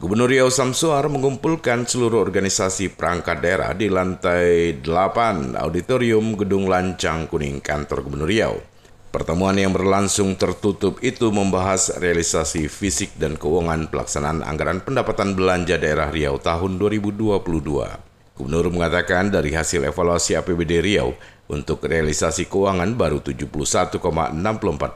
Gubernur Riau Samsuar mengumpulkan seluruh organisasi perangkat daerah di lantai 8 Auditorium Gedung Lancang Kuning Kantor Gubernur Riau. Pertemuan yang berlangsung tertutup itu membahas realisasi fisik dan keuangan pelaksanaan anggaran pendapatan belanja daerah Riau tahun 2022. Gubernur mengatakan dari hasil evaluasi APBD Riau untuk realisasi keuangan baru 71,64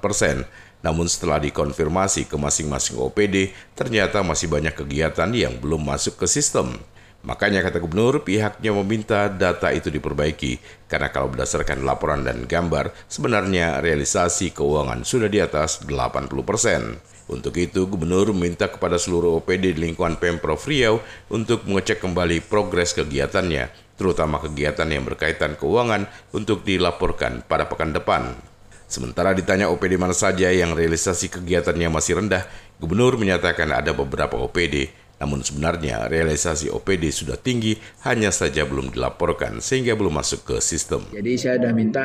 persen namun setelah dikonfirmasi ke masing-masing OPD, ternyata masih banyak kegiatan yang belum masuk ke sistem. Makanya kata gubernur, pihaknya meminta data itu diperbaiki, karena kalau berdasarkan laporan dan gambar, sebenarnya realisasi keuangan sudah di atas 80 persen. Untuk itu, gubernur meminta kepada seluruh OPD di lingkungan Pemprov Riau untuk mengecek kembali progres kegiatannya, terutama kegiatan yang berkaitan keuangan untuk dilaporkan pada pekan depan. Sementara ditanya OPD mana saja yang realisasi kegiatannya masih rendah, Gubernur menyatakan ada beberapa OPD, namun sebenarnya realisasi OPD sudah tinggi, hanya saja belum dilaporkan sehingga belum masuk ke sistem. Jadi saya sudah minta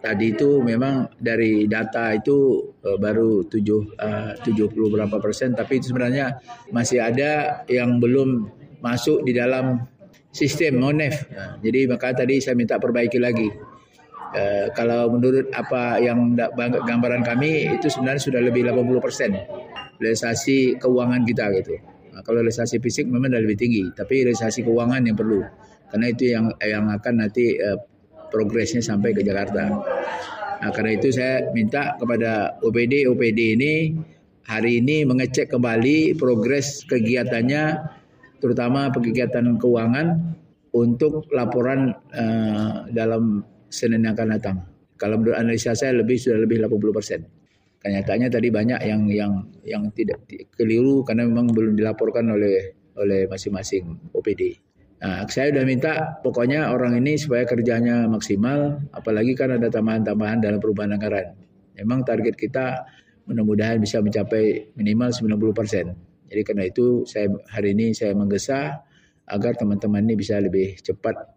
tadi itu memang dari data itu uh, baru 7 uh, 70 berapa persen, tapi itu sebenarnya masih ada yang belum masuk di dalam sistem MONEF. Jadi maka tadi saya minta perbaiki lagi Uh, kalau menurut apa yang gambaran kami itu sebenarnya sudah lebih 80 persen realisasi keuangan kita gitu. Nah, kalau realisasi fisik memang sudah lebih tinggi, tapi realisasi keuangan yang perlu karena itu yang yang akan nanti uh, progresnya sampai ke Jakarta. Nah, karena itu saya minta kepada OPD OPD ini hari ini mengecek kembali progres kegiatannya, terutama kegiatan keuangan untuk laporan uh, dalam Senin yang akan datang. Kalau menurut analisa saya lebih sudah lebih 80 persen. Kenyataannya tadi banyak yang yang yang tidak keliru karena memang belum dilaporkan oleh oleh masing-masing OPD. Nah, saya sudah minta pokoknya orang ini supaya kerjanya maksimal, apalagi kan ada tambahan-tambahan dalam perubahan anggaran. Memang target kita mudah-mudahan bisa mencapai minimal 90 persen. Jadi karena itu saya hari ini saya menggesa agar teman-teman ini bisa lebih cepat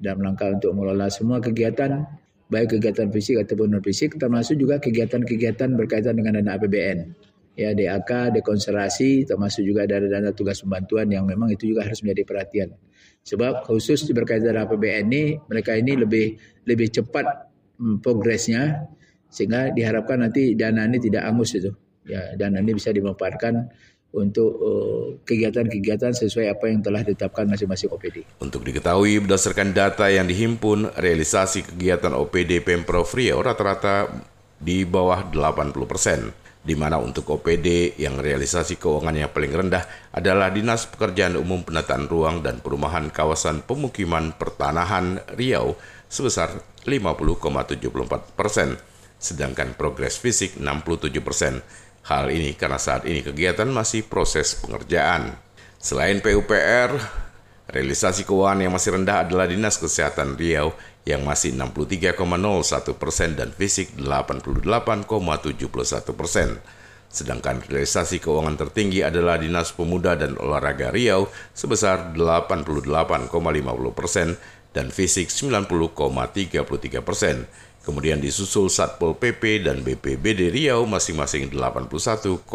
dalam rangka untuk mengelola semua kegiatan baik kegiatan fisik ataupun non fisik termasuk juga kegiatan-kegiatan berkaitan dengan dana APBN ya DAK, dekonservasi termasuk juga dari dana tugas pembantuan yang memang itu juga harus menjadi perhatian. Sebab khusus berkaitan dengan APBN ini mereka ini lebih lebih cepat hmm, progresnya sehingga diharapkan nanti dana ini tidak angus itu. Ya, dana ini bisa dimanfaatkan untuk uh, kegiatan-kegiatan sesuai apa yang telah ditetapkan masing-masing OPD. Untuk diketahui berdasarkan data yang dihimpun, realisasi kegiatan OPD Pemprov Riau rata-rata di bawah 80 persen, di mana untuk OPD yang realisasi keuangannya paling rendah adalah Dinas Pekerjaan Umum Penataan Ruang dan Perumahan Kawasan Pemukiman Pertanahan Riau sebesar 50,74 persen, sedangkan progres fisik 67 persen Hal ini karena saat ini kegiatan masih proses pengerjaan. Selain PUPR, realisasi keuangan yang masih rendah adalah Dinas Kesehatan Riau yang masih 63,01 persen dan fisik 88,71 persen. Sedangkan realisasi keuangan tertinggi adalah Dinas Pemuda dan Olahraga Riau sebesar 88,50 persen dan fisik 90,33 persen. Kemudian disusul Satpol PP dan BPBD Riau masing-masing 81,85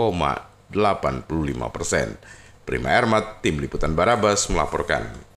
persen. Prima Ermat, Tim Liputan Barabas melaporkan.